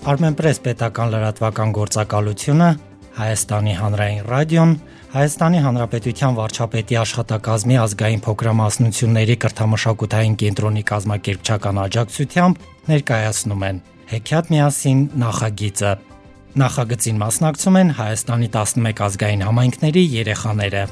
Armenpress պետական լրատվական գործակալությունը, Հայաստանի հանրային ռադիոն, Հայաստանի Հանրապետության վարչապետի աշխատակազմի ազգային փոքրամասնությունների կրթամշակութային կենտրոնի կազմակերպչական աջակցությամբ ներկայացնում են Հեքիաթ միասին նախագիծը։ Նախագծին մասնակցում են Հայաստանի 11 ազգային համայնքների երեխաները։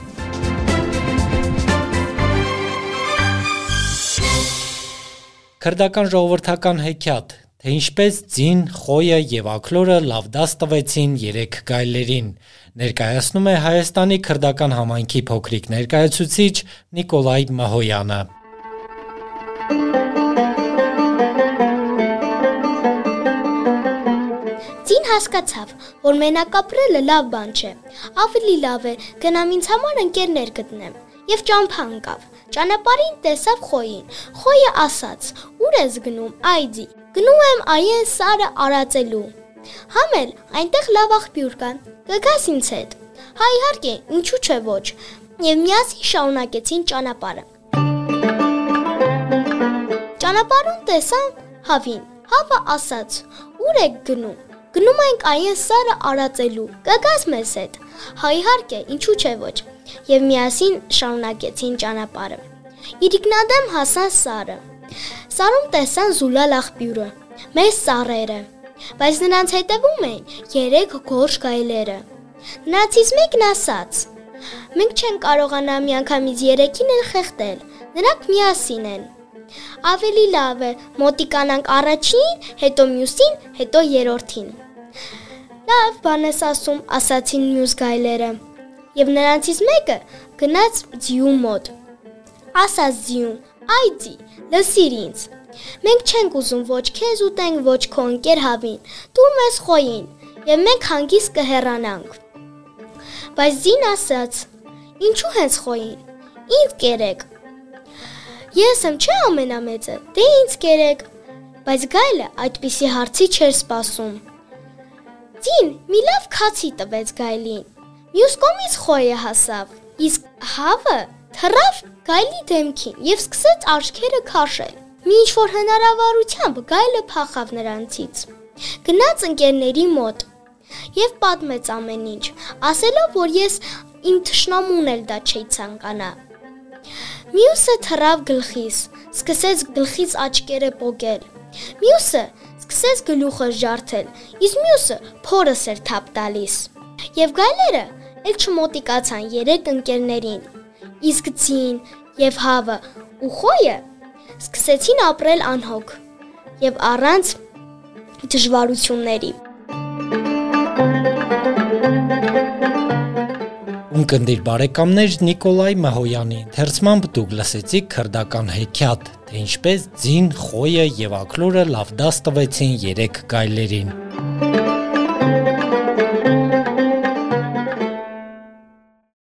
Քրդական ժողովրդական հեքիաթ թե ինչպես ձին, խոյը եւ ակլորը լավ դաս տվեցին 3 գայլերին։ Ներկայացնում է Հայաստանի քրդական համայնքի փոքրիկ ներկայացուցիչ Նիկոլայ Մահոյանը։ Ձին հասկացավ, որ մենակ ապրելը լավ բան չէ։ Ավելի լավ է գնամ ինձ համար ընկերներ գտնեմ եւ ճամփա ընկավ։ Ճանապարհին տեսավ խոյին։ Խոյը ասաց. «Ուր ես գնում, այդի»։ Գնում եմ այեն սարը արածելու։ Համել, այնտեղ լավ աղբյուր կան։ Կգաս ինձ հետ։ Հա իհարկե, ինչու՞ չէ ոչ։ Եվ միասին շարունակեցին ճանապարհը։ Ճանապարհում տեսան հավին։ Հավը ասաց. «Ուր եք գնում»։ Գնում ենք այեն սարը արածելու։ Կգաս մեզ հետ։ Հա իհարկե, ինչու՞ չէ ոչ եւ միասին շարունակեցին ճանապարհը։ Իրիկնադեմ հասան Սարը։ Սարում տեսան Զուլալ աղբյուրը, մեծ սառերը, բայց նրանց հետևում էին երեք գորշ գայլերը։ Նրանցից մեկն ասաց. Մենք չենք կարողանա միանգամից երեքին էլ խեղտել։ Նրանք միասին են։ Ավելի լավ է մոտիկանանք առաջին, հետո մյուսին, հետո երրորդին։ Լավ բան ես ասում, ասացին մյուս գայլերը եւ նրանցից մեկը գնաց ձիու մոտ։ Ասաց ձիուն. «Այ ձի, լսիր ինձ։ Մենք չենք ուզում ոչ քեզ ուտենք, ոչ քո ընկեր հավին։ Դու մեզ խոյին, եւ մենք հանգիստ կհեռանանք»։ Բայց ձին ասաց. «Ինչու հենց խոյին։ Ինձ կերեք»։ Ես եմ չէ ամենամեծը։ Դե ինձ կերեք։ Բայց գայլը այդպիսի հարցի չէր սպասում։ Ձին մի լավ քացի տվեց գայլին։ Մյուս կողմից խոյը հասավ, իսկ հավը թռավ գայլի դեմքին եւ սկսեց աչքերը քաշել։ Մի ինչ որ հնարավորությամբ գայլը փախավ նրանցից։ Գնաց ընկերների մոտ եւ պատմեց ամեն ինչ, ասելով, որ ես իմ ճշնամուն էլ դա չի ցանկանա։ Մյուսը թռավ գլխիս, սկսեց գլխից աչքերը պոկել։ Մյուսը սկսեց գլուխը ջարդել, իսկ մյուսը փորս էր թափ տալիս։ Եվ գայլերը էլ չմոտիկացան երեք ընկերներին։ Իսկ ցին եւ հավը ու խոյը սկսեցին ապրել անհոգ եւ առանց դժվարությունների։ Ունկնդիր բարեկամներ Նիկոլայ Մահոյանի ընթերցմամբ դուք լսեցիք քրդական հեքիաթ, թե ինչպես ձին, խոյը եւ ակլորը լավ դաս տվեցին 3 գայլերին։